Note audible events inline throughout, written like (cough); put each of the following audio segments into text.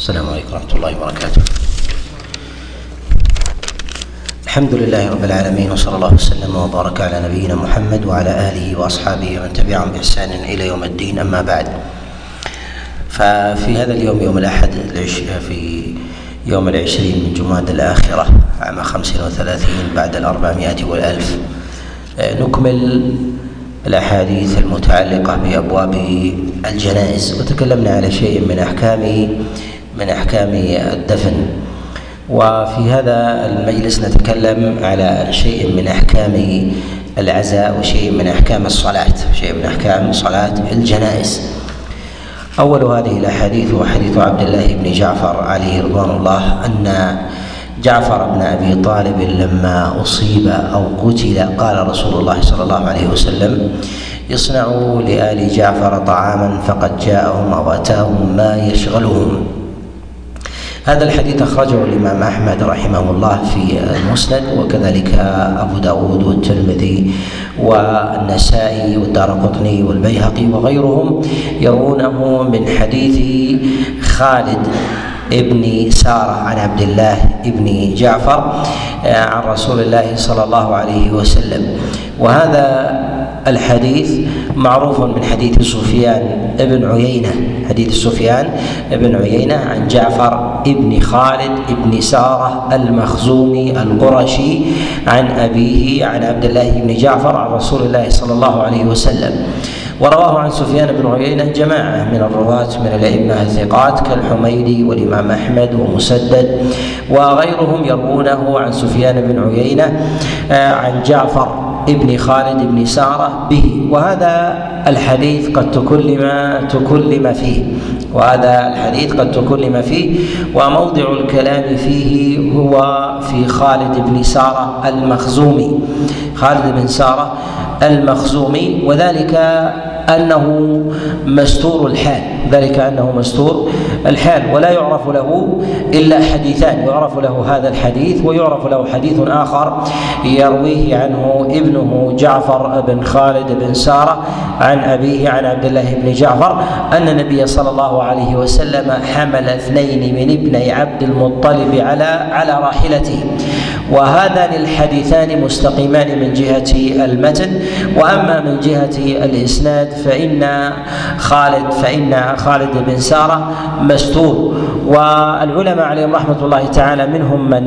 السلام عليكم ورحمة الله وبركاته. الحمد لله رب العالمين وصلى الله وسلم وبارك على نبينا محمد وعلى آله وأصحابه ومن تبعهم بإحسان إلى يوم الدين أما بعد. ففي هذا اليوم يوم الأحد في يوم العشرين من جماد الآخرة عام خمس وثلاثين بعد الأربعمائة والألف نكمل الأحاديث المتعلقة بأبواب الجنائز وتكلمنا على شيء من أحكام من أحكام الدفن. وفي هذا المجلس نتكلم على شيء من أحكام العزاء وشيء من أحكام الصلاة شيء من أحكام صلاة الجنائز. أول هذه الأحاديث هو حديث عبد الله بن جعفر عليه رضوان الله أن جعفر بن أبي طالب لما أصيب أو قتل قال رسول الله صلى الله عليه وسلم اصنعوا لآل جعفر طعاما فقد جاءهم أو اتاهم ما يشغلهم. هذا الحديث أخرجه الإمام أحمد رحمه الله في المسند وكذلك أبو داود والترمذي والنسائي والدار قطني والبيهقي وغيرهم يرونه من حديث خالد ابن سارة عن عبد الله ابن جعفر عن رسول الله صلى الله عليه وسلم. وهذا الحديث معروف من حديث سفيان بن عيينة حديث سفيان بن عيينة عن جعفر ابن خالد ابن سارة المخزومي القرشي عن أبيه عن عبد الله بن جعفر عن رسول الله صلى الله عليه وسلم. ورواه عن سفيان بن عيينة جماعة من الرواة من الأئمة الثقات كالحميدي والإمام أحمد ومسدد وغيرهم يروونه عن سفيان بن عيينة عن جعفر ابن خالد بن سارة به. وهذا الحديث قد تكلم تكلم فيه. وهذا الحديث قد تكلم فيه. وموضع الكلام فيه هو في خالد بن سارة المخزومي. خالد بن سارة المخزومي. وذلك أنه مستور الحال. ذلك أنه مستور الحال ولا يعرف له إلا حديثان. يعرف له هذا الحديث ويعرف له حديث آخر يرويه عنه ابنه جعفر بن خالد بن سارة عن أبيه عن عبد الله بن جعفر أن النبي صلى الله عليه وسلم حمل اثنين من ابني عبد المطلب على على راحلته. وهذان الحديثان مستقيمان من جهة المتن. وأما من جهة الإسناد فإن خالد فإن خالد بن سارة مستور. والعلماء عليهم رحمة الله تعالى منهم من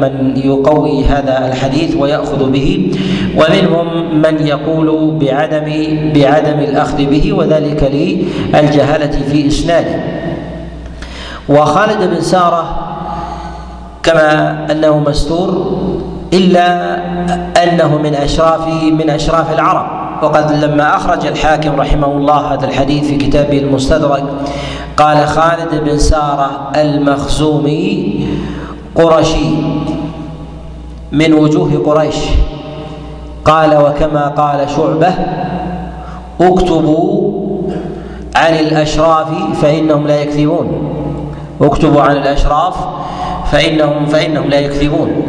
من يقوي هذا الحديث ويأخذ به ومنهم من يقول بعدم بعدم الأخذ به وذلك للجهالة في إسناده. وخالد بن سارة كما أنه مستور إلا أنه من أشراف من أشراف العرب. وقد لما أخرج الحاكم رحمه الله هذا الحديث في كتابه المستدرك قال خالد بن سارة المخزومي قرشي من وجوه قريش. قال وكما قال شعبة اكتبوا عن الأشراف فإنهم لا يكذبون. اكتبوا عن الأشراف فإنهم فإنهم لا يكذبون.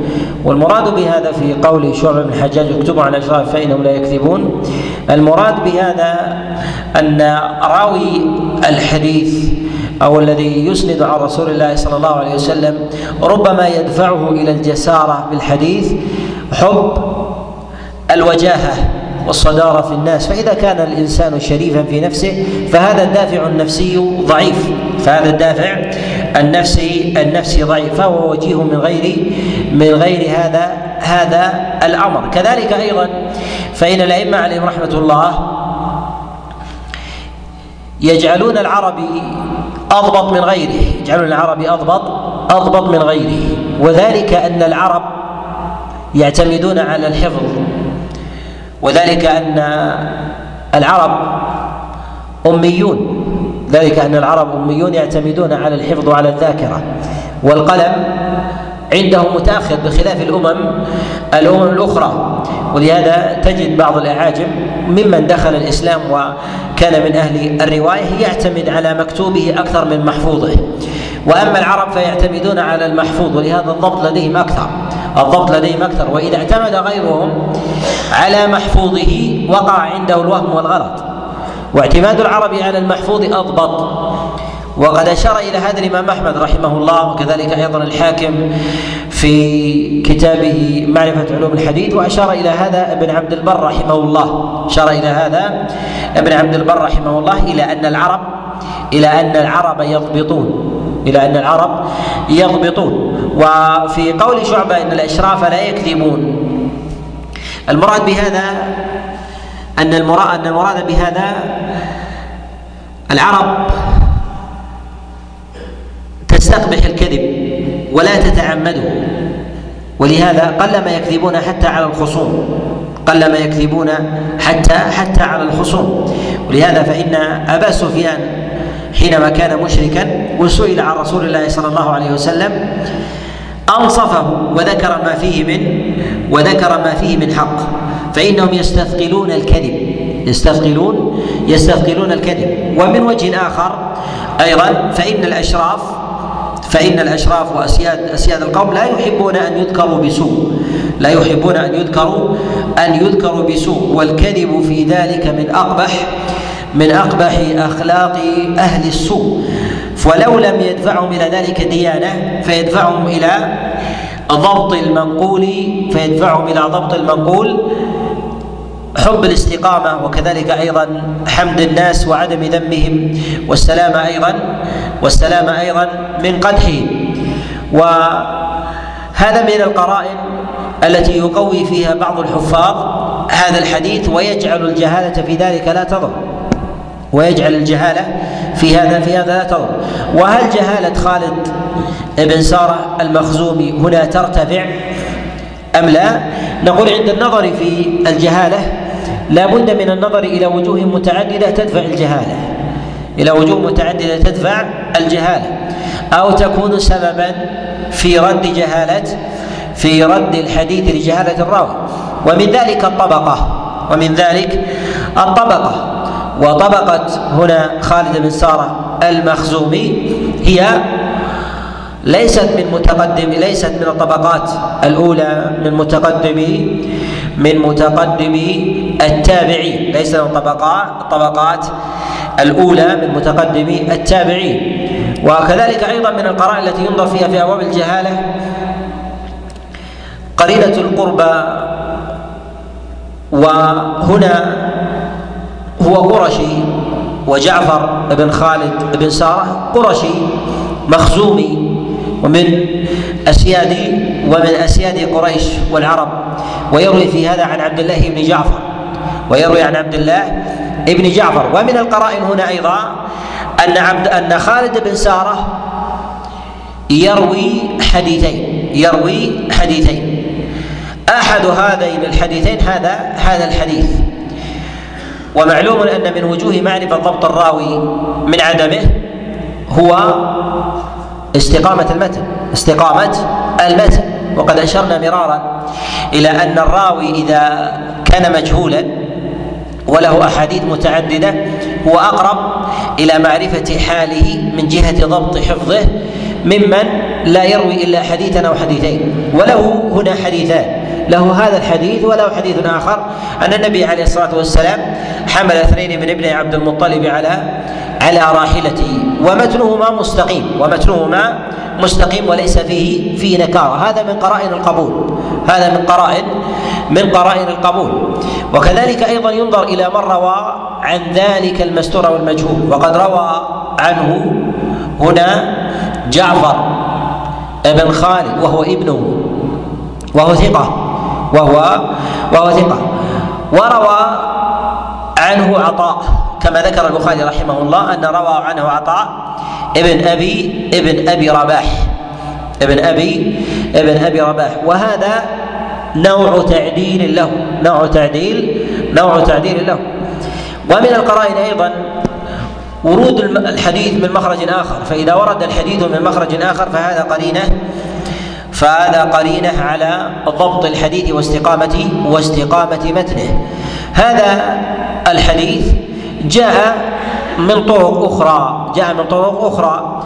والمراد بهذا في قول شعبة بن الحجاج اكتبوا عن الأشراف فإنهم لا يكذبون. المراد بهذا أن راوي الحديث أو الذي يسند عن رسول الله صلى الله عليه وسلم ربما يدفعه إلى الجسارة بالحديث حب الوجاهة والصدارة في الناس. فإذا كان الإنسان شريفا في نفسه فهذا الدافع النفسي ضعيف. فهذا الدافع النفسي النفسي ضعيف فهو وجيه من غير من غير هذا هذا الأمر. كذلك أيضا فإن الأئمة عليهم رحمة الله يجعلون العربي أضبط من غيره يجعلون العربي أضبط أضبط من غيره. وذلك أن العرب يعتمدون على الحفظ. وذلك أن العرب أميون. ذلك أن العرب أميون يعتمدون على الحفظ وعلى الذاكرة والقلم عنده متأخر بخلاف الأمم الأمم الأخرى. ولهذا تجد بعض الأعاجم ممن دخل الإسلام وكان من أهل الرواية يعتمد على مكتوبه أكثر من محفوظه. وأما العرب فيعتمدون على المحفوظ ولهذا الضبط لديهم أكثر الضبط لديهم أكثر. وإذا اعتمد غيرهم على محفوظه وقع عنده الوهم والغلط. واعتماد العرب على المحفوظ أضبط. وقد أشار إلى هذا الإمام أحمد رحمه الله وكذلك أيضا الحاكم في كتابه معرفة علوم الحديث وأشار إلى هذا ابن عبد البر رحمه الله. أشار إلى هذا ابن عبد البر رحمه الله إلى أن العرب إلى أن العرب يضبطون. إلى أن العرب يضبطون. وفي قول شعبة إن الأشراف لا يكذبون. المراد بهذا أن المراد أن المراد بهذا العرب تستقبح الكذب ولا تتعمده. ولهذا قلما يكذبون حتى على الخصوم. قلما يكذبون حتى حتى على الخصوم. ولهذا فإن أبا سفيان حينما كان مشركا وسئل عن رسول الله صلى الله عليه وسلم أنصفه وذكر ما فيه من وذكر ما فيه من حق. فإنهم يستثقلون الكذب. يستثقلون يستثقلون الكذب. ومن وجه آخر أيضا فإن الأشراف فإن الأشراف وأسياد أسياد القوم لا يحبون أن يذكروا بسوء. لا يحبون أن يذكروا أن يذكروا بسوء. والكذب في ذلك من أقبح من أقبح أخلاق أهل السوء. ولو لم يدفعهم إلى ذلك ديانة فيدفعهم إلى ضبط المنقول فيدفعهم إلى ضبط المنقول حب الاستقامة وكذلك أيضا حمد الناس وعدم ذمهم والسلام أيضا والسلام أيضا من قدحهم وهذا من القرائن التي يقوي فيها بعض الحفاظ هذا الحديث ويجعل الجهالة في ذلك لا تضر ويجعل الجهالة في هذا في هذا لا تضر. وهل جهالة خالد بن سارة المخزومي هنا ترتفع أم لا؟ نقول عند النظر في الجهالة لا بد من النظر إلى وجوه متعددة تدفع الجهالة. إلى وجوه متعددة تدفع الجهالة. أو تكون سببا في رد جهالة في رد الحديث لجهالة الراوي. ومن ذلك الطبقة. ومن ذلك الطبقة. وطبقة هنا خالد بن سارة المخزومي. هي ليست من متقدم ليست من الطبقات الأولى من متقدمي من متقدمي التابعين. ليس من الطبقات الطبقات الأولى من متقدمي التابعين. وكذلك أيضا من القرائن التي ينظر فيها في أبواب الجهالة قرينة القربى. وهنا هو قرشي وجعفر بن خالد بن سارة قرشي مخزومي ومن أسياد ومن أسياد قريش والعرب ويروي في هذا عن عبد الله بن جعفر ويروي عن عبد الله بن جعفر. ومن القرائن هنا أيضا أن عبد أن خالد بن سارة يروي حديثين يروي حديثين. أحد هذين الحديثين هذا هذا الحديث. ومعلوم أن من وجوه معرفة ضبط الراوي من عدمه هو استقامة المتن استقامة المتن. وقد أشرنا مرارا إلى أن الراوي إذا كان مجهولا وله أحاديث متعددة هو أقرب إلى معرفة حاله من جهة ضبط حفظه ممن لا يروي إلا حديثا أو حديثين. وله هنا حديثان. له هذا الحديث وله حديث آخر. أن النبي عليه الصلاة والسلام حمل اثنين من ابن عبد المطلب على على راحلته. ومتنهما مستقيم. ومتنهما مستقيم وليس فيه فيه نكارة. هذا من قرائن القبول. هذا من قرائن من قرائن القبول. وكذلك أيضا ينظر إلى من روى عن ذلك المستور والمجهول. وقد روى عنه هنا جعفر ابن خالد وهو ابنه وهو ثقة وهو وهو ثقة. وروى عنه عطاء كما ذكر البخاري رحمه الله أن روى عنه عطاء ابن أبي ابن أبي رباح ابن أبي ابن أبي رباح. وهذا نوع تعديل له نوع تعديل نوع تعديل له. ومن القرائن أيضا ورود الحديث من مخرج آخر فإذا ورد الحديث من مخرج آخر فهذا قرينة فهذا قرينة على ضبط الحديث واستقامة واستقامة متنه. هذا الحديث جاء من طرق أخرى جاء من طرق أخرى.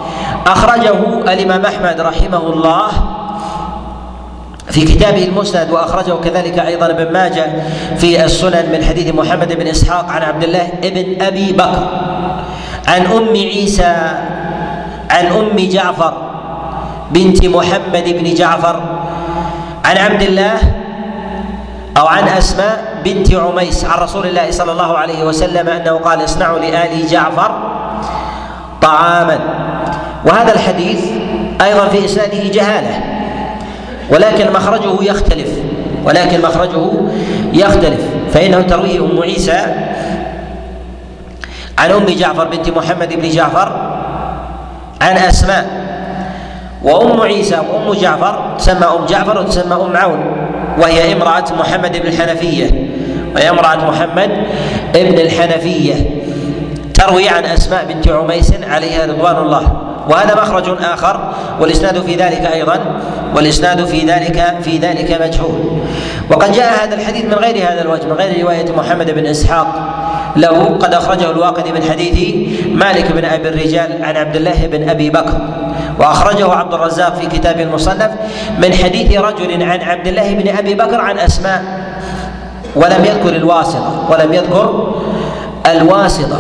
أخرجه الإمام أحمد رحمه الله في كتابه المسند وأخرجه كذلك أيضا ابن ماجه في السنن من حديث محمد بن إسحاق عن عبد الله بن أبي بكر. عن أم عيسى عن أم جعفر بنت محمد بن جعفر عن عبد الله أو عن أسماء بنت عميس عن رسول الله صلى الله عليه وسلم أنه قال اصنعوا لآل جعفر طعاما. وهذا الحديث أيضا في إسناده جهالة ولكن مخرجه يختلف ولكن مخرجه يختلف فإنه ترويه أم عيسى عن أم جعفر بنت محمد بن جعفر عن أسماء وأم عيسى وأم جعفر تسمى أم جعفر وتسمى أم عون وهي امرأة محمد بن الحنفية وهي امرأة محمد بن الحنفية تروي عن أسماء بنت عميس عليها رضوان الله وهذا مخرج آخر والإسناد في ذلك أيضا والإسناد في ذلك في ذلك مجهول. وقد جاء هذا الحديث من غير هذا الوجه من غير رواية محمد بن إسحاق له. قد أخرجه الواقدي من حديث مالك بن أبي الرجال عن عبد الله بن أبي بكر وأخرجه عبد الرزاق في كتاب المصنف من حديث رجل عن عبد الله بن أبي بكر عن أسماء ولم يذكر الواسطة ولم يذكر الواسطة.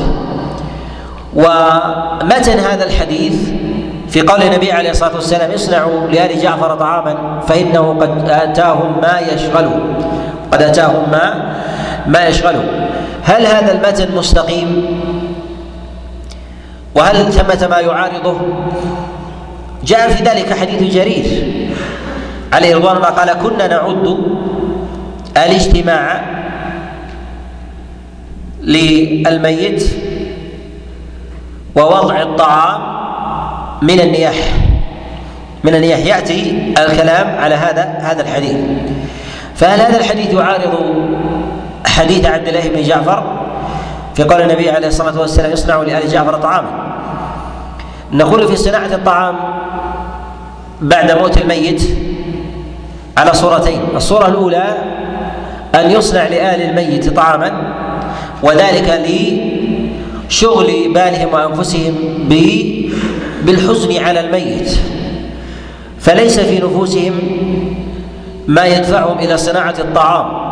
ومتن هذا الحديث في قول النبي عليه الصلاة والسلام اصنعوا لآل جعفر طعاما فإنه قد آتاهم ما يشغله قد آتاهم ما ما يشغله هل هذا المتن مستقيم؟ وهل ثمة ما يعارضه؟ جاء في ذلك حديث جرير عليه رضوان الله قال كنا نعد الاجتماع للميت ووضع الطعام من النياح من النياح. يأتي الكلام على هذا هذا الحديث. فهل هذا الحديث يعارض حديث عبد الله بن جعفر في قول النبي عليه الصلاة والسلام اصنعوا لآل جعفر طعاما. نقول في صناعة الطعام بعد موت الميت على صورتين الصورة الأولى أن يصنع لآل الميت طعاما وذلك شغل بالهم وأنفسهم بالحزن على الميت. فليس في نفوسهم ما يدفعهم إلى صناعة الطعام.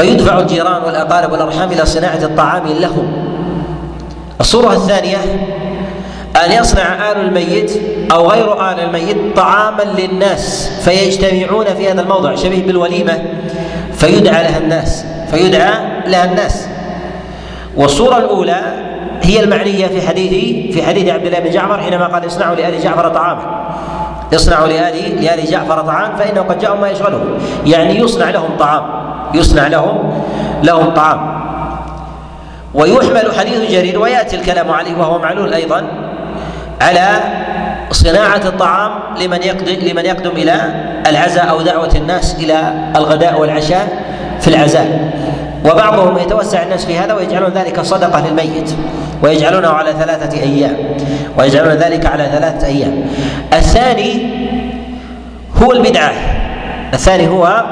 فيدفع الجيران والأقارب والأرحام إلى صناعة الطعام لهم. الصورة الثانية أن يصنع آل الميت أو غير آل الميت طعاما للناس فيجتمعون في هذا الموضع شبيه بالوليمة فيدعى لها الناس فيدعى لها الناس. والصورة الأولى هي المعنية في حديث في حديث عبد الله بن جعفر حينما قال اصنعوا لآل جعفر طعاما. اصنعوا لآل لآل جعفر طعام فإنه قد جاءهم ما يشغلهم يعني يصنع لهم طعام. يصنع لهم لهم طعام. ويحمل حديث جرير ويأتي الكلام عليه وهو معلول أيضا على صناعة الطعام لمن يقدم لمن يقدم إلى العزاء أو دعوة الناس إلى الغداء والعشاء في العزاء. وبعضهم يتوسع الناس في هذا ويجعلون ذلك صدقة للميت ويجعلونه على ثلاثة أيام ويجعلون ذلك على ثلاثة أيام. الثاني هو البدعة. الثاني هو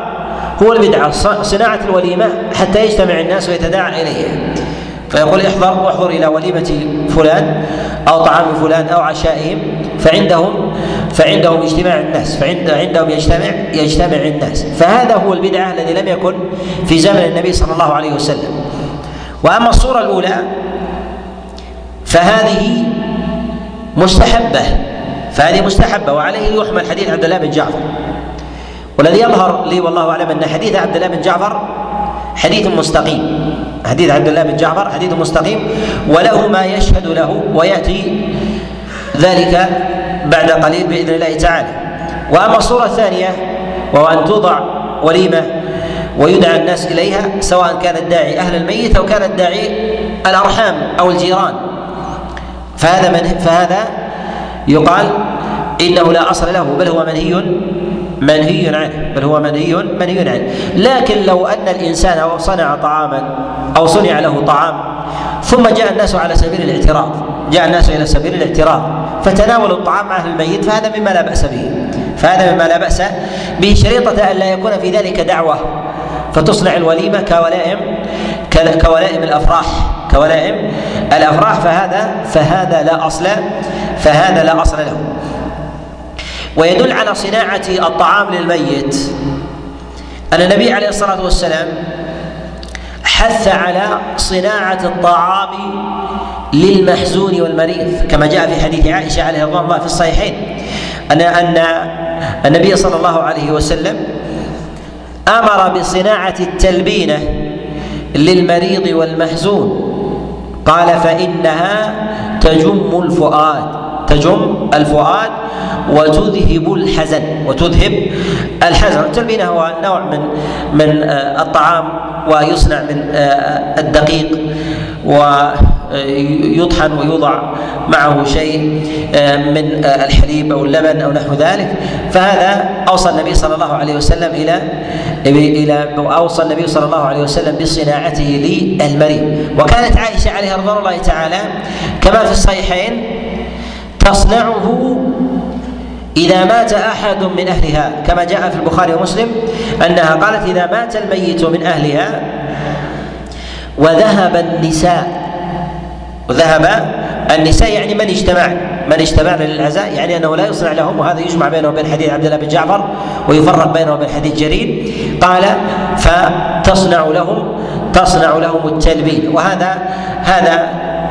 هو البدعة صناعة الوليمة حتى يجتمع الناس ويتداعى اليها فيقول احضر احضر إلى وليمة فلان أو طعام فلان أو عشائهم فعندهم فعندهم اجتماع الناس. فعند عندهم يجتمع يجتمع الناس. فهذا هو البدعة الذي لم يكن في زمن النبي صلى الله عليه وسلم. وأما الصورة الأولى فهذه مستحبة. فهذه مستحبة وعليه يحمل حديث عبد الله بن جعفر. والذي يظهر لي والله أعلم أن حديث عبد الله بن جعفر حديث مستقيم. حديث عبد الله بن جعفر حديث مستقيم وله ما يشهد له ويأتي ذلك بعد قليل بإذن الله تعالى. وأما الصورة الثانية وهو أن توضع وليمة ويدعى الناس إليها سواء كان الداعي أهل الميت أو كان الداعي الأرحام أو الجيران. فهذا من فهذا يقال إنه لا أصل له بل هو منهي منهي عنه بل هو منهي منهي عنه. لكن لو أن الإنسان صنع طعاما أو صنع له طعام ثم جاء الناس على سبيل الاعتراض جاء الناس إلى سبيل الاعتراض فتناولوا الطعام مع أهل الميت فهذا مما لا بأس به فهذا مما لا بأس به شريطة أن لا يكون في ذلك دعوة فتصنع الوليمة كولائم كولائم الأفراح كولائم الأفراح فهذا فهذا لا أصل فهذا لا أصل له. ويدل على صناعة الطعام للميت أن النبي عليه الصلاة والسلام حث على صناعة الطعام للمحزون والمريض كما جاء في حديث عائشة عليه رضوان الله في الصحيحين ان ان النبي صلى الله عليه وسلم أمر بصناعة التلبينة للمريض والمحزون. قال فإنها تجم الفؤاد تجم الفؤاد وتذهب الحزن وتذهب الحزن. التلبينة هو نوع من من آه، الطعام ويصنع من آه، الدقيق ويطحن ويوضع معه شيء آه، من الحليب أو اللبن أو نحو ذلك. فهذا أوصى النبي صلى الله عليه وسلم إلى إلى أوصى النبي صلى الله عليه وسلم بصناعته للمريض. وكانت عائشة عليها رضوان الله تعالى كما في الصحيحين تصنعه إذا مات أحد من أهلها. كما جاء في البخاري ومسلم أنها قالت إذا مات الميت من أهلها وذهب النساء. وذهب النساء يعني من اجتمع من اجتمع للعزاء يعني أنه لا يصنع لهم وهذا يجمع بينه وبين حديث عبد الله بن جعفر ويفرق بينه وبين حديث جرير. قال فتصنع لهم تصنع لهم التلبين وهذا هذا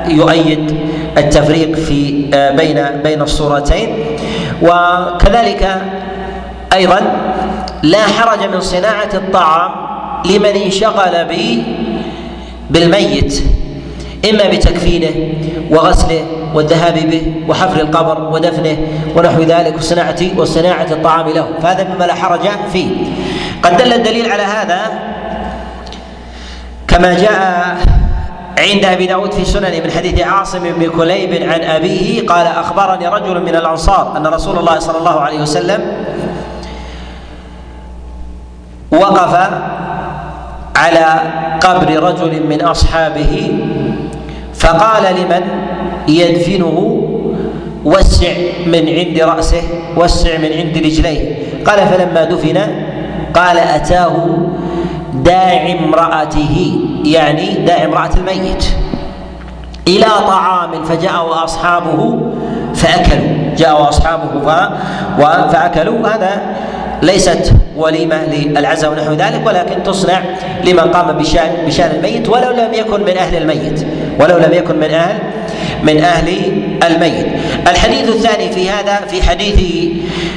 يؤيد التفريق في آه، بين بين الصورتين. وكذلك أيضا لا حرج من صناعة الطعام لمن انشغل بالميت. إما بتكفينه وغسله والذهاب به وحفر القبر ودفنه ونحو ذلك وصناعة وصناعة الطعام له. فهذا مما لا حرج فيه. قد دل الدليل على هذا كما جاء عند أبي داود في سنن من حديث عاصم بن كليب عن أبيه قال أخبرني رجل من الأنصار أن رسول الله صلى الله عليه وسلم وقف على قبر رجل من أصحابه فقال لمن يدفنه؟ وسع من عند رأسه وسع من عند رجليه. قال فلما دفن قال أتاه داعي امرأته يعني داعي امرأة الميت إلى طعام فجاء أصحابه فأكلوا. جاءوا أصحابه فأكلوا. هذا ليست وليمة للعزاء ونحو ذلك ولكن تصنع لمن قام بشأن بشأن الميت ولو لم يكن من أهل الميت. ولو لم يكن من أهل من أهل الميت. الحديث الثاني في هذا في حديث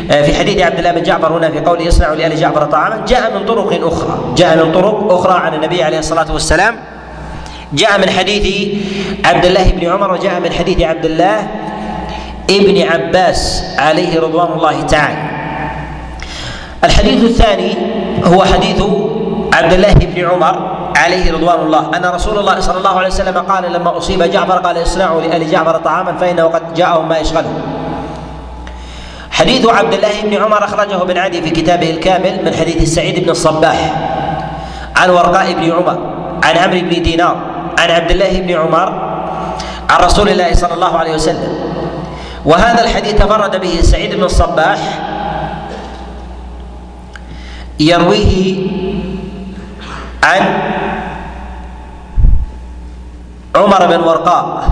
في حديث عبد الله بن جعفر هنا في قوله يصنع لآل جعفر طعاما جاء من طرق أخرى. جاء من طرق أخرى عن النبي عليه الصلاة والسلام. جاء من حديث عبد الله بن عمر وجاء من حديث عبد الله ابن عباس عليه رضوان الله تعالى. الحديث الثاني هو حديث عبد الله بن عمر عليه رضوان الله. أن رسول الله صلى الله عليه وسلم قال لما أصيب جعفر قال اصنعوا لآل جعفر طعاما فإنه قد جاءهم ما يشغله. حديث عبد الله بن عمر أخرجه ابن عدي في كتابه الكامل من حديث سعيد بن الصباح. عن ورقاء بن عمر عن عمرو بن دينار عن عبد الله بن عمر عن رسول الله صلى الله عليه وسلم. وهذا الحديث تفرد به سعيد بن الصباح يرويه عن عمر بن ورقاء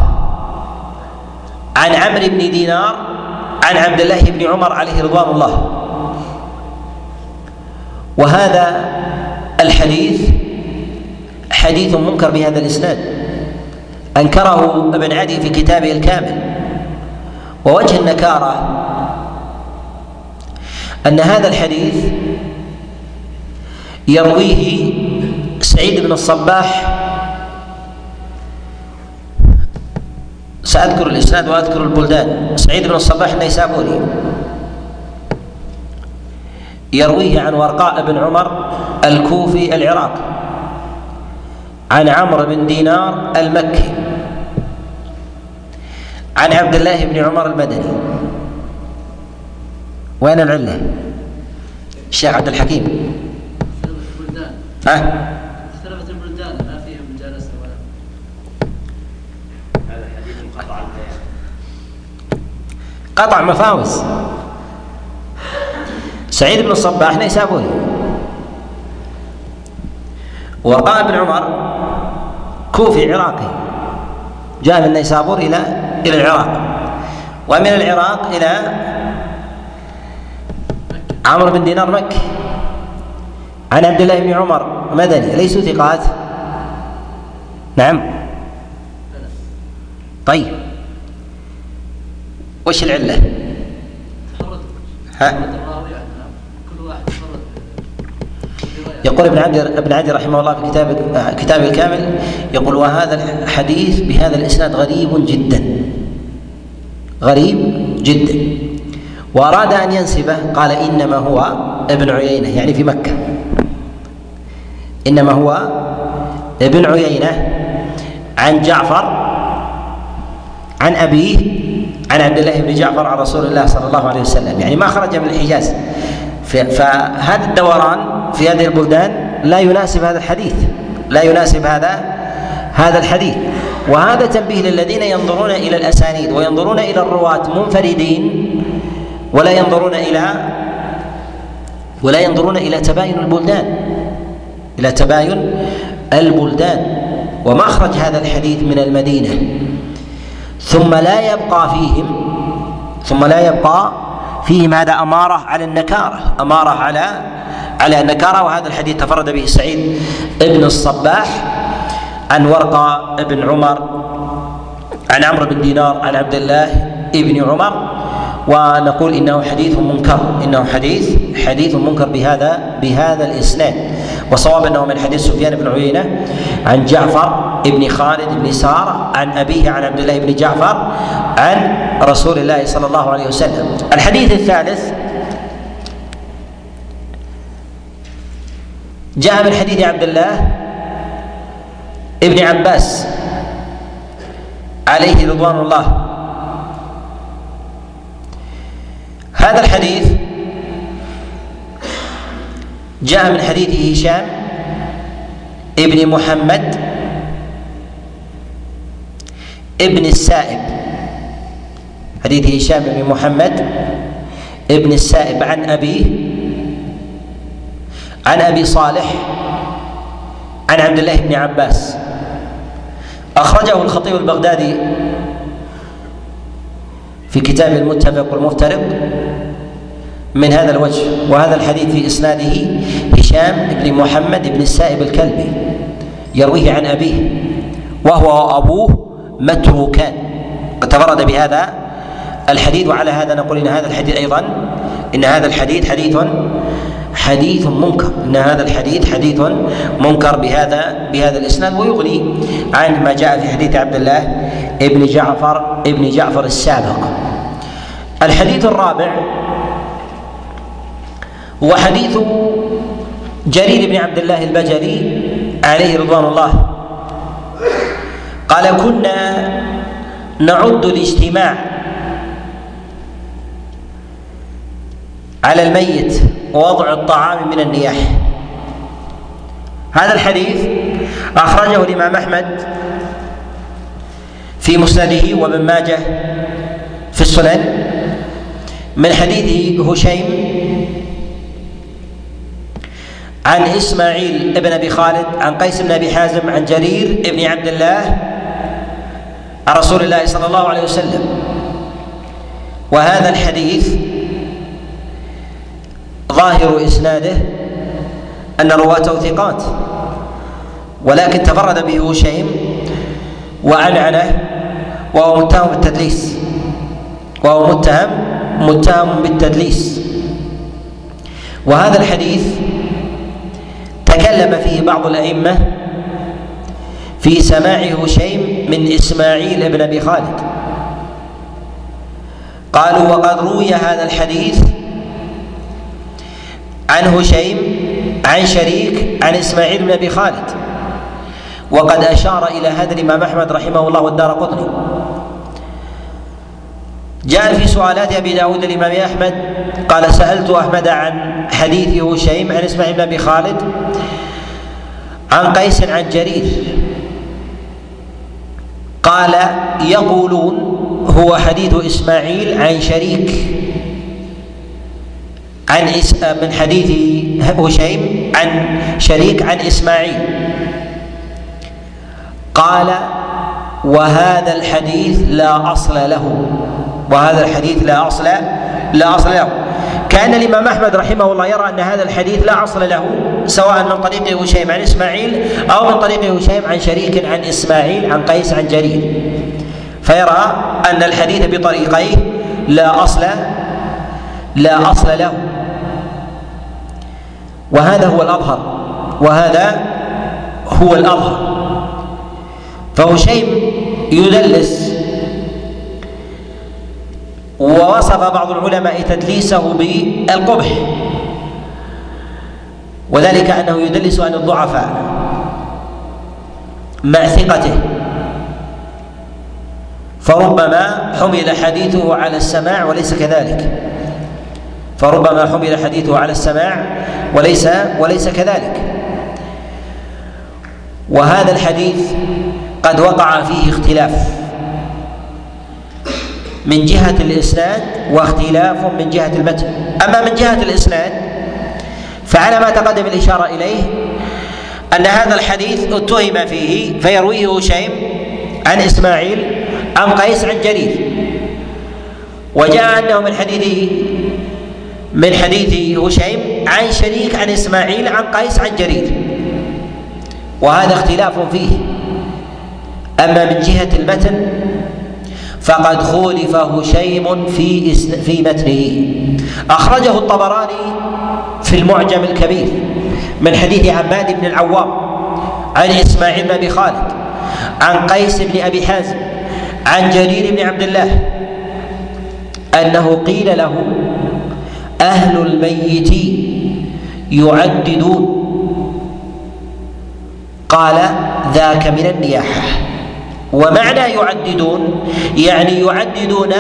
عن عمرو بن دينار عن عبد الله بن عمر عليه رضوان الله. وهذا الحديث حديث منكر بهذا الإسناد. أنكره ابن عدي في كتابه الكامل. ووجه النكارة أن هذا الحديث يرويه سعيد بن الصباح. سأذكر الإسناد وأذكر البلدان. سعيد بن الصباح النيسابوري يرويه عن ورقاء بن عمر الكوفي العراق. عن عمرو بن دينار المكي. عن عبد الله بن عمر المدني. وين العلة؟ الشيخ عبد الحكيم. ها؟ اختلفت البلدان ما فيها مجالسه ولا. هذا حديث قطع قطع مفاوز. سعيد بن الصباح نيسابوري وقال ابن عمر كوفي عراقي. جاء من نيسابور إلى إلى العراق. ومن العراق إلى عمرو بن دينار مكي. عن عبد الله بن عمر مدني ليسوا ثقات. نعم. طيب. وش العلة؟ ها؟ يقول ابن عبد ابن عدي رحمه الله في كتاب كتابه الكامل يقول وهذا الحديث بهذا الإسناد غريب جدا. غريب جدا. وأراد أن ينسبه قال إنما هو ابن عيينة يعني في مكة. إنما هو ابن عيينة عن جعفر عن أبيه عن عبد الله بن جعفر عن رسول الله صلى الله عليه وسلم. يعني ما خرج من الحجاز فهذا الدوران في هذه البلدان لا يناسب هذا الحديث. لا يناسب هذا هذا الحديث. وهذا تنبيه للذين ينظرون إلى الأسانيد وينظرون إلى الرواة منفردين ولا ينظرون إلى ولا ينظرون إلى تباين البلدان. إلى تباين البلدان وما أخرج هذا الحديث من المدينة. ثم لا يبقى فيهم ثم لا يبقى فيهم هذا أمارة على النكارة أمارة على على النكارة. وهذا الحديث تفرد به سعيد ابن الصباح عن ورقة بن عمر عن عمرو بن دينار عن عبد الله ابن عمر. ونقول إنه حديث منكر إنه حديث حديث منكر بهذا بهذا الإسناد. وصواب أنه من حديث سفيان بن عيينة عن جعفر بن خالد بن سارة عن أبيه عن عبد الله بن جعفر عن رسول الله صلى الله عليه وسلم. الحديث الثالث جاء من حديث عبد الله ابن عباس عليه رضوان الله. هذا الحديث جاء من حديث هشام ابن محمد ابن السائب. حديث هشام بن محمد ابن السائب عن أبيه عن أبي صالح عن عبد الله بن عباس. أخرجه الخطيب البغدادي في كتاب المتفق والمفترق من هذا الوجه وهذا الحديث في إسناده هشام بن محمد بن السائب الكلبي يرويه عن أبيه وهو وأبوه متروكان. قد تفرد بهذا الحديث وعلى هذا نقول إن هذا الحديث أيضا إن هذا الحديث حديث حديث منكر إن هذا الحديث حديث منكر بهذا بهذا الإسناد. ويغني عن ما جاء في حديث عبد الله ابن جعفر ابن جعفر السابق. الحديث الرابع هو حديث جرير بن عبد الله البجلي عليه رضوان الله. قال كنا نعد الاجتماع على الميت ووضع الطعام من النياح. هذا الحديث أخرجه الإمام أحمد في مسنده وابن ماجه في السنن من حديث هشيم عن إسماعيل ابن أبي خالد عن قيس بن أبي حازم عن جرير ابن عبد الله عن رسول الله صلى الله عليه وسلم. وهذا الحديث ظاهر إسناده أن رواته ثقات ولكن تفرد به هشيم وعنعنه وهو متهم بالتدليس وهو متهم متهم بالتدليس. وهذا الحديث تكلم فيه بعض الأئمة في سماع هشيم من إسماعيل بن أبي خالد. قالوا وقد روي هذا الحديث عن هشيم عن شريك عن إسماعيل بن أبي خالد. وقد أشار إلى هذا الإمام أحمد رحمه الله والدار قطني. جاء في سؤالات أبي داود الامام أحمد قال سألت أحمد عن حديث هشيم عن إسماعيل بن أبي خالد عن قيس عن جرير. قال يقولون هو حديث إسماعيل عن شريك عن من حديث هشيم عن شريك عن إسماعيل. قال وهذا الحديث لا أصل له. وهذا الحديث لا أصل لا أصل له. كأن الإمام أحمد رحمه الله يرى أن هذا الحديث لا أصل له سواء من طريق هشيم عن إسماعيل أو من طريق هشيم عن شريك عن إسماعيل عن قيس عن جرير. فيرى أن الحديث بطريقيه لا أصل لا أصل له. وهذا هو الأظهر وهذا هو الأظهر. فهشيم يدلس ووصف بعض العلماء تدليسه بالقبح. وذلك أنه يدلس عن الضعفاء مع ثقته. فربما حمل حديثه على السماع وليس كذلك. فربما حمل حديثه على السماع وليس وليس كذلك. وهذا الحديث قد وقع فيه اختلاف. من جهة الإسناد واختلاف من جهة المتن. أما من جهة الإسناد فعلى ما تقدم الإشارة إليه أن هذا الحديث اتهم فيه فيرويه هشيم عن إسماعيل عن قيس عن جرير. وجاء أنه من حديث من حديث هشيم عن شريك عن إسماعيل عن قيس عن جرير. وهذا اختلاف فيه. أما من جهة المتن فقد خولف هشيم في في متنه. أخرجه الطبراني في المعجم الكبير من حديث عباد بن العوام عن إسماعيل بن أبي خالد عن قيس بن أبي حازم عن جرير بن عبد الله أنه قيل له أهل الميت يعددون. قال ذاك من النياحة. ومعنى يعددون يعني يعددون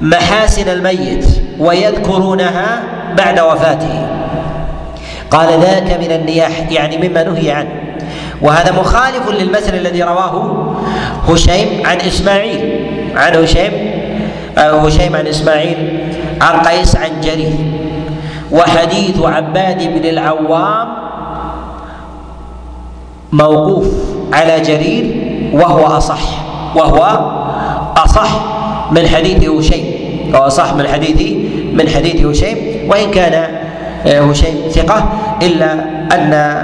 محاسن الميت ويذكرونها بعد وفاته. قال ذاك من النياح يعني مما نهي عنه. وهذا مخالف للمثل الذي رواه هشيم عن إسماعيل. عن هشيم آه، هشيم عن إسماعيل عن قيس عن جرير. وحديث عباد بن العوام موقوف على جرير وهو أصح وهو أصح من حديث هشيم. وهو أصح من حديث من حديث هشيم. وإن كان آه، هشيم ثقة إلا أن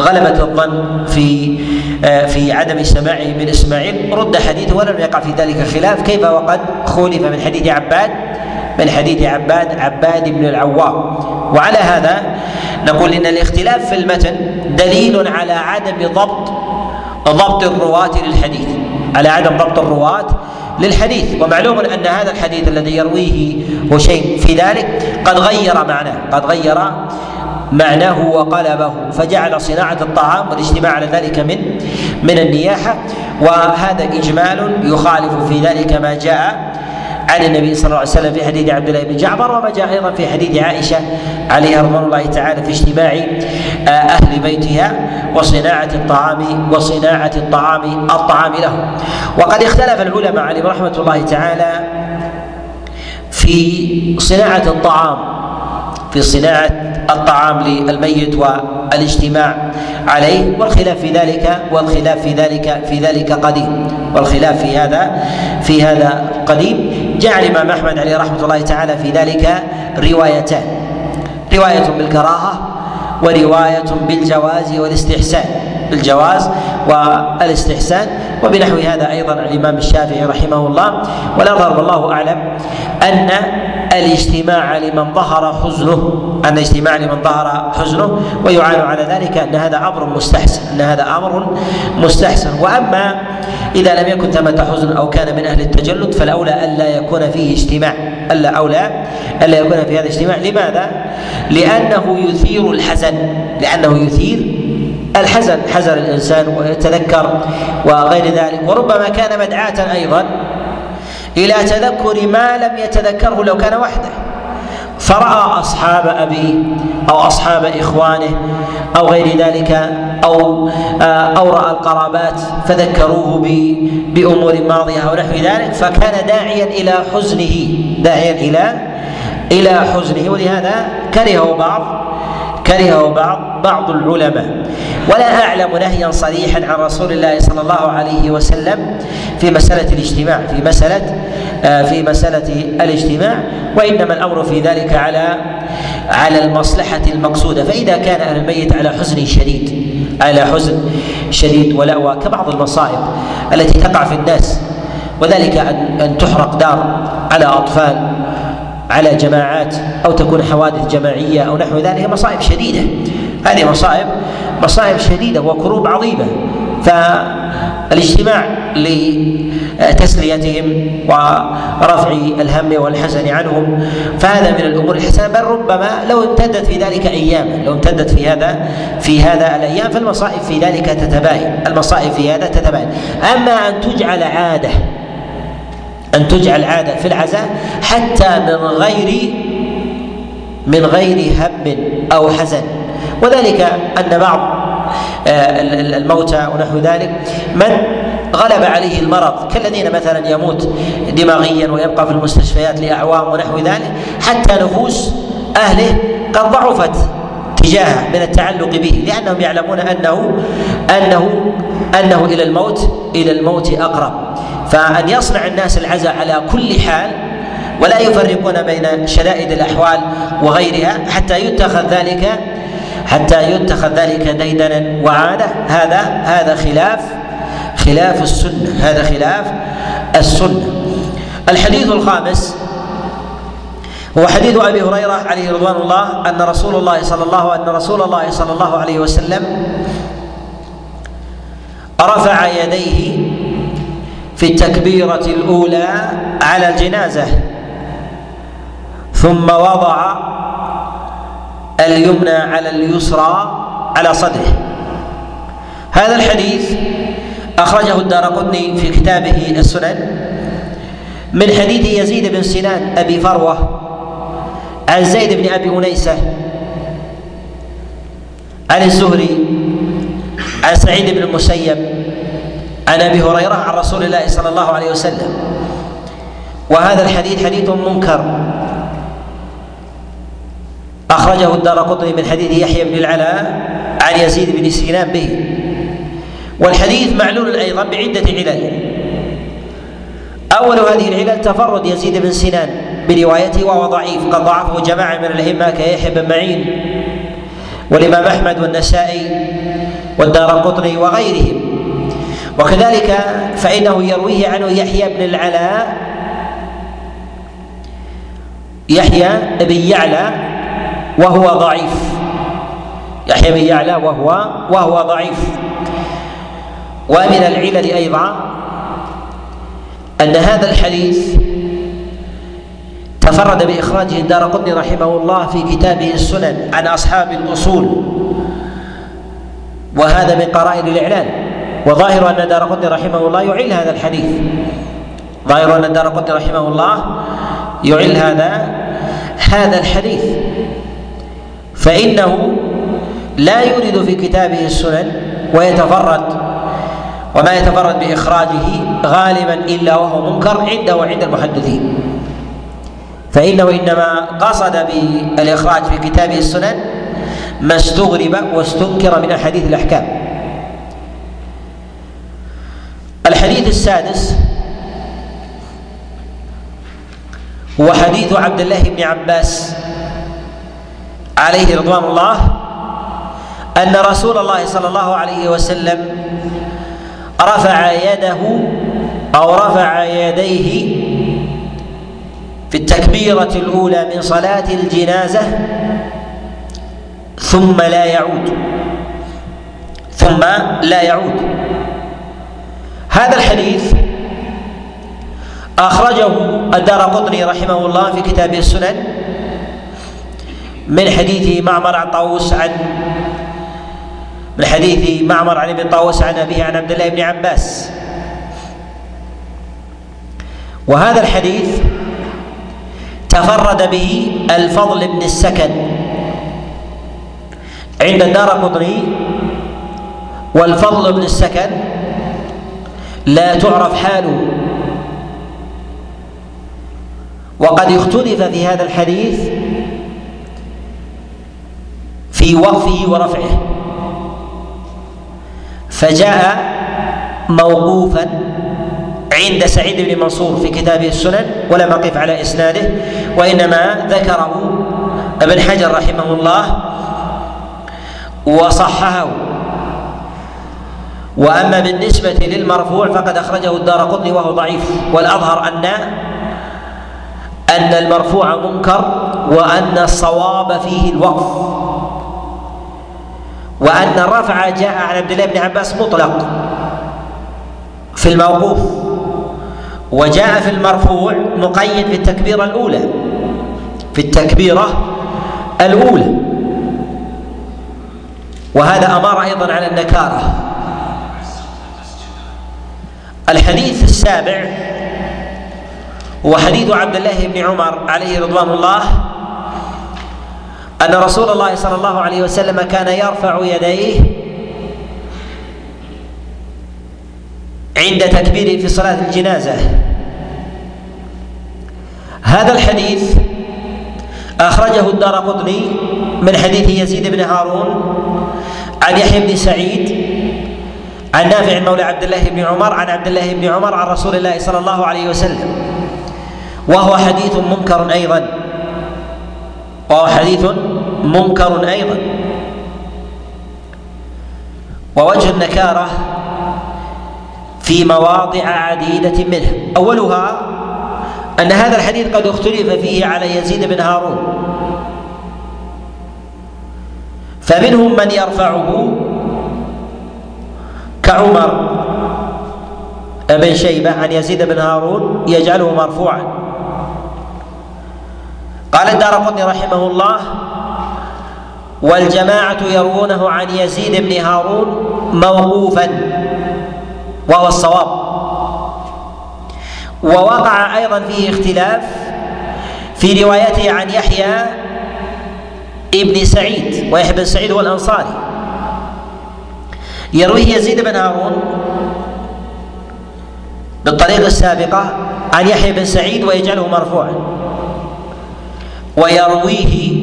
غلبة الظن في آه، في عدم سماعه من إسماعيل رد حديثه ولم يقع في ذلك خلاف. كيف وقد خولف من حديث عباد؟ من حديث عباد عباد بن العوام. وعلى هذا نقول إن الاختلاف في المتن دليل على عدم ضبط ضبط الرواة للحديث. على عدم ضبط الرواة للحديث. ومعلوم أن هذا الحديث الذي يرويه هشيم في ذلك قد غير معناه. قد غير معناه وقلبه. فجعل صناعة الطعام والاجتماع على ذلك من من النياحة. وهذا إجمال يخالف في ذلك ما جاء عن النبي صلى الله عليه وسلم في حديث عبد الله بن جعفر وما جاء أيضا في حديث عائشة عليها رضوان الله تعالى في اجتماع آه، أهل بيتها وصناعة الطعام وصناعة الطعام الطعام له وقد اختلف العلماء عليهم رحمة الله تعالى في صناعة الطعام في صناعة الطعام للميت والاجتماع عليه والخلاف في ذلك والخلاف في ذلك في ذلك قديم. والخلاف في هذا في هذا قديم. جاء الإمام أحمد عليه رحمة الله تعالى في ذلك روايتان. رواية بالكراهة ورواية بالجواز والاستحسان. بالجواز والاستحسان. وبنحو هذا أيضا الإمام الشافعي رحمه الله. والاظهر والله أعلم أن الاجتماع لمن ظهر حزنه أن الاجتماع لمن ظهر حزنه ويعان على ذلك أن هذا أمر مستحسن أن هذا أمر مستحسن. وأما إذا لم يكن ثمة حزن أو كان من أهل التجلد فالأولى ألا يكون فيه اجتماع. ألا أولى ألا يكون في هذا الاجتماع. لماذا؟ لأنه يثير الحزن لأنه يثير الحزن. حزن الإنسان ويتذكر وغير ذلك. وربما كان مدعاة أيضا إلى تذكر ما لم يتذكره لو كان وحده. فرأى أصحاب أبيه أو أصحاب إخوانه أو غير ذلك أو أو رأى القرابات فذكروه بأمور ماضية ونحو ذلك فكان داعيا إلى حزنه. داعيا إلى إلى حزنه ولهذا كرهه بعض كرهه بعض بعض العلماء. ولا أعلم نهيا صريحا عن رسول الله صلى الله عليه وسلم في مسألة الاجتماع في مسألة آه، في مسألة الاجتماع وإنما الأمر في ذلك على على المصلحة المقصودة. فإذا كان أهل الميت على حزن شديد على حزن شديد ولا كبعض المصائب التي تقع في الناس وذلك أن تحرق دار على أطفال على جماعات أو تكون حوادث جماعية أو نحو ذلك مصائب شديدة. هذه مصائب مصائب شديدة وكروب عظيمة. فالاجتماع لتسليتهم ورفع الهم والحزن عنهم فهذا من الأمور. الحسنه بل ربما لو امتدت في ذلك أياما لو امتدت في هذا في هذا الأيام فالمصائب في ذلك تتباين المصائب في هذا تتباين. أما أن تجعل عادة أن تجعل عادة في العزاء حتى من غير من غير هم أو حزن. وذلك أن بعض آه، الموتى ونحو ذلك من غلب عليه المرض كالذين مثلا يموت دماغيا ويبقى في المستشفيات لأعوام ونحو ذلك حتى نفوس أهله قد ضعفت تجاهه من التعلق به لأنهم يعلمون أنه أنه أنه إلى الموت إلى الموت أقرب. فأن يصنع الناس العزاء على كل حال ولا يفرقون بين شدائد الأحوال وغيرها حتى يتخذ ذلك حتى يتخذ ذلك ديدنا وعادة. هذا هذا خلاف خلاف السنة. هذا خلاف السنة. الحديث الخامس هو حديث أبي هريرة عليه رضوان الله أن رسول الله صلى الله أن رسول الله صلى الله عليه وسلم رفع يديه في التكبيره الأولى على الجنازة. ثم وضع اليمنى على اليسرى على صدره. هذا الحديث أخرجه الدار قطني في كتابه السنن من حديث يزيد بن سنان أبي فروة عن زيد بن أبي أنيسة عن الزهري عن سعيد بن المسيب عن أبي هريرة عن رسول الله صلى الله عليه وسلم. وهذا الحديث حديث منكر. أخرجه الدار قطني من حديث يحيى بن العلاء عن يزيد بن سنان به. والحديث معلول أيضا بعدة علل. أول هذه العلل تفرد يزيد بن سنان بروايته وهو ضعيف قد ضعفه جماعة من الأئمة كيحيى بن معين والإمام أحمد والنسائي والدار قطني وغيرهم. وكذلك فإنه يرويه عنه يحيى بن العلاء يحيى بن يعلى وهو ضعيف. يحيى بن يعلى وهو وهو ضعيف. ومن العلل أيضا أن هذا الحديث تفرد بإخراجه الدار قطني رحمه الله في كتابه السنن عن أصحاب الأصول وهذا من قرائن الإعلان. وظاهر أن دار قطني رحمه الله يعل هذا الحديث. ظاهر أن دار قطني رحمه الله يعل هذا هذا الحديث. فإنه لا يورد في كتابه السنن ويتفرد وما يتفرد بإخراجه غالبا إلا وهو منكر عنده وعند المحدثين. فإنه إنما قصد بالإخراج في كتابه السنن ما استغرب واستنكر من أحاديث الأحكام. الحديث السادس هو حديث عبد الله بن عباس عليه رضوان الله أن رسول الله صلى الله عليه وسلم رفع يده أو رفع يديه في التكبيرة الأولى من صلاة الجنازة ثم لا يعود ثم لا يعود. هذا الحديث أخرجه الدار قطني رحمه الله في كتابه السنن من حديث معمر عن طاووس عن من حديث معمر عن ابن طاووس عن أبيه عن عبد الله بن عباس. وهذا الحديث تفرد به الفضل بن السكن عند الدار قطني والفضل بن السكن لا تعرف حاله. وقد اختلف في هذا الحديث في وقفه ورفعه. فجاء موقوفا عند سعيد بن منصور في كتابه السنن ولم اقف على إسناده وإنما ذكره ابن حجر رحمه الله وصححه. وأما بالنسبة للمرفوع فقد أخرجه الدار قطني وهو ضعيف والأظهر أن أن المرفوع منكر وأن الصواب فيه الوقف وأن الرفع جاء عن عبد الله بن عباس مطلق في الموقوف وجاء في المرفوع مقيد في التكبيره الأولى في التكبيرة الأولى وهذا أمر أيضا على النكارة. الحديث السابع هو حديث عبد الله بن عمر عليه رضوان الله أن رسول الله صلى الله عليه وسلم كان يرفع يديه عند تكبيره في صلاة الجنازة. هذا الحديث أخرجه الدار قطني من حديث يزيد بن هارون عن يحيى بن سعيد عن نافع مولى عبد الله بن عمر عن عبد الله بن عمر عن رسول الله صلى الله عليه وسلم. وهو حديث منكر أيضا. وهو حديث منكر أيضا. ووجه النكارة في مواضع عديدة منه. أولها أن هذا الحديث قد اختلف فيه على يزيد بن هارون. فمنهم من يرفعه كعمر بن شيبة عن يزيد بن هارون يجعله مرفوعا. قال الدار قطني رحمه الله والجماعة يروونه عن يزيد بن هارون موقوفا وهو الصواب. ووقع أيضا فيه اختلاف في روايته عن يحيى ابن سعيد ويحيى بن سعيد هو الأنصاري. يرويه يزيد بن هارون بالطريقة السابقة عن يحيى بن سعيد ويجعله مرفوعا. ويرويه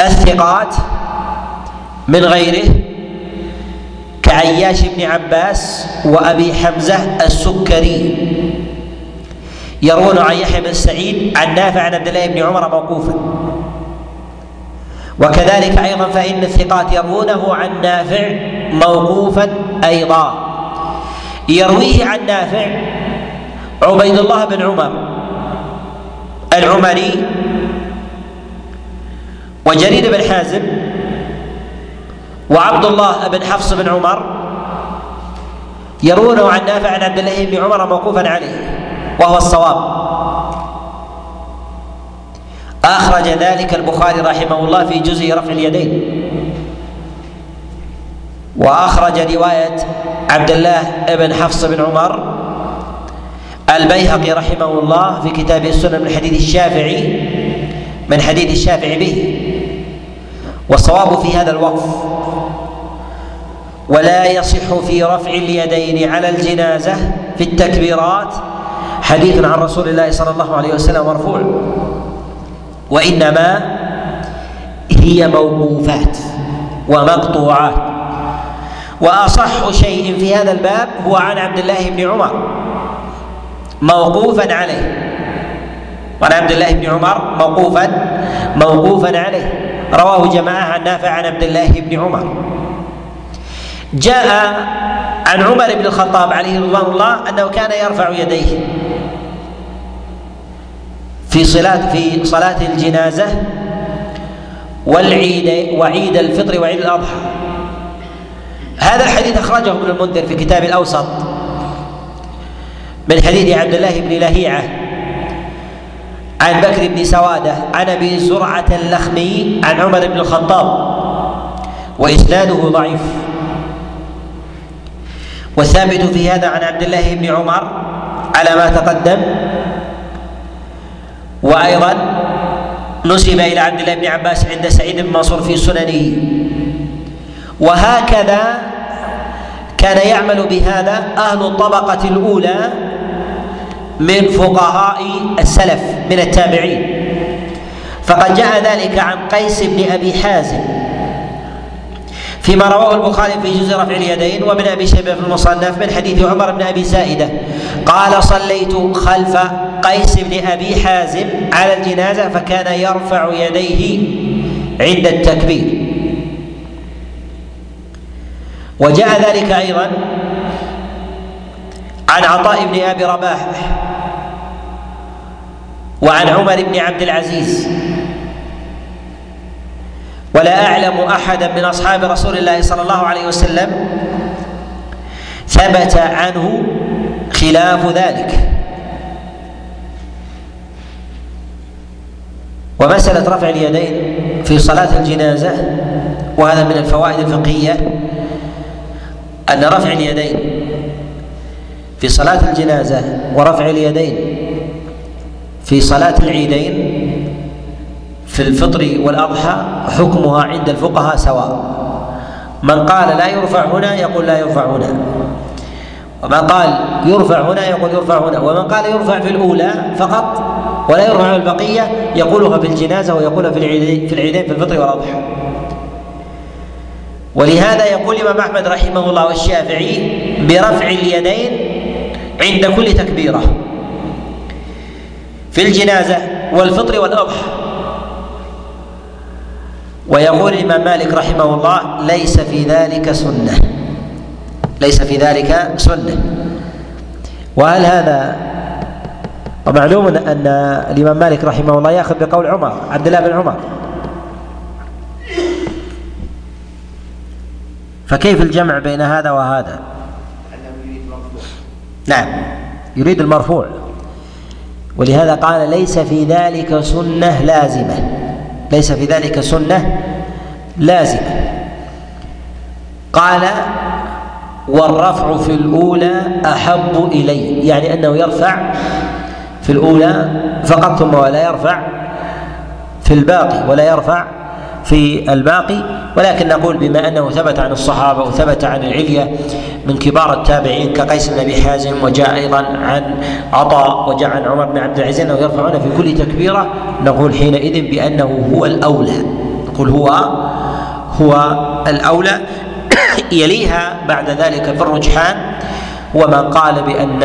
الثقات من غيره كعياش بن عباس وأبي حمزة السكري. يروون عن يحيى بن سعيد عن نافع عن عبد الله بن عمر موقوفا. وكذلك أيضا فإن الثقات يروونه عن نافع موقوفا أيضا. يرويه عن نافع عبيد الله بن عمر العمري وجرير بن حازم وعبد الله بن حفص بن عمر يروونه عن نافع عن عبد الله بن عمر موقوفا عليه وهو الصواب. أخرج ذلك البخاري رحمه الله في جزء رفع اليدين. وأخرج رواية عبد الله بن حفص بن عمر البيهقي رحمه الله في كتاب السنن من حديث الشافعي من حديث الشافعي به. والصواب في هذا الوقف ولا يصح في رفع اليدين على الجنازة في التكبيرات حديث عن رسول الله صلى الله عليه وسلم مرفوع. وإنما هي موقوفات ومقطوعات. وأصح شيء في هذا الباب هو عن عبد الله بن عمر موقوفا عليه. وعن عبد الله بن عمر موقوفا موقوفا عليه. رواه جماعة عن نافع عن عبد الله بن عمر. جاء عن عمر بن الخطاب عليه رضوان الله أنه كان يرفع يديه. في صلاة في صلاة الجنازة والعيد وعيد الفطر وعيد الأضحى. هذا الحديث أخرجه ابن المنذر في كتاب الأوسط من حديث عبد الله بن لهيعة عن بكر بن سوادة عن أبي زرعة اللخمي عن عمر بن الخطاب وإسناده ضعيف. والثابت في هذا عن عبد الله بن عمر على ما تقدم وأيضا نسب إلى عبد الله بن عباس عند سعيد بن منصور في سننه. وهكذا كان يعمل بهذا أهل الطبقة الأولى من فقهاء السلف من التابعين. فقد جاء ذلك عن قيس بن أبي حازم فيما رواه البخاري في جزء رفع اليدين وابن أبي شيبة في المصنف من حديث عمر بن أبي زائدة. قال صليت خلف قيس بن أبي حازم على الجنازة فكان يرفع يديه عند التكبير. وجاء ذلك أيضا عن عطاء بن أبي رباح وعن عمر بن عبد العزيز. ولا أعلم احدا من أصحاب رسول الله صلى الله عليه وسلم ثبت عنه خلاف ذلك. ومسألة رفع اليدين في صلاة الجنازة وهذا من الفوائد الفقهية أن رفع اليدين في صلاة الجنازة ورفع اليدين في صلاة العيدين في الفطر والأضحى حكمها عند الفقهاء سواء. من قال لا يرفع هنا يقول لا يرفع هنا. ومن قال يرفع هنا يقول يرفع هنا. ومن قال يرفع في الأولى فقط ولا يرفع البقية يقولها في الجنازة ويقولها في العيدين في العيدين في الفطر والأضحى. ولهذا يقول الإمام أحمد رحمه الله والشافعي برفع اليدين عند كل تكبيرة. في الجنازة والفطر والأضحى. ويقول الإمام مالك رحمه الله ليس في ذلك سنة. ليس في ذلك سنة. وهل هذا ومعلوم أن الإمام مالك رحمه الله يأخذ بقول عمر عبد الله بن عمر. فكيف الجمع بين هذا وهذا؟ نعم يريد المرفوع. ولهذا قال ليس في ذلك سنة لازمة. ليس في ذلك سنة لازمة. قال والرفع في الأولى أحب إلي يعني أنه يرفع في الأولى فقط ثم ولا يرفع في الباقي ولا يرفع في الباقي ولكن نقول بما أنه ثبت عن الصحابة وثبت عن العليه من كبار التابعين كقيس بن أبي حازم وجاء أيضا عن عطاء وجاء عن عمر بن عبد العزيز أنه يرفعون في كل تكبيرة نقول حينئذ بأنه هو الأولى نقول هو هو الأولى. (coughs) يليها بعد ذلك في الرجحان ومن قال بأن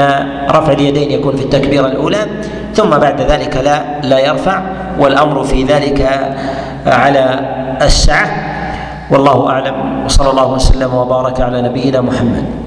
رفع اليدين يكون في التكبيرة الأولى ثم بعد ذلك لا لا يرفع والأمر في ذلك على السعة والله أعلم. وصلى الله وسلم وبارك على نبينا محمد.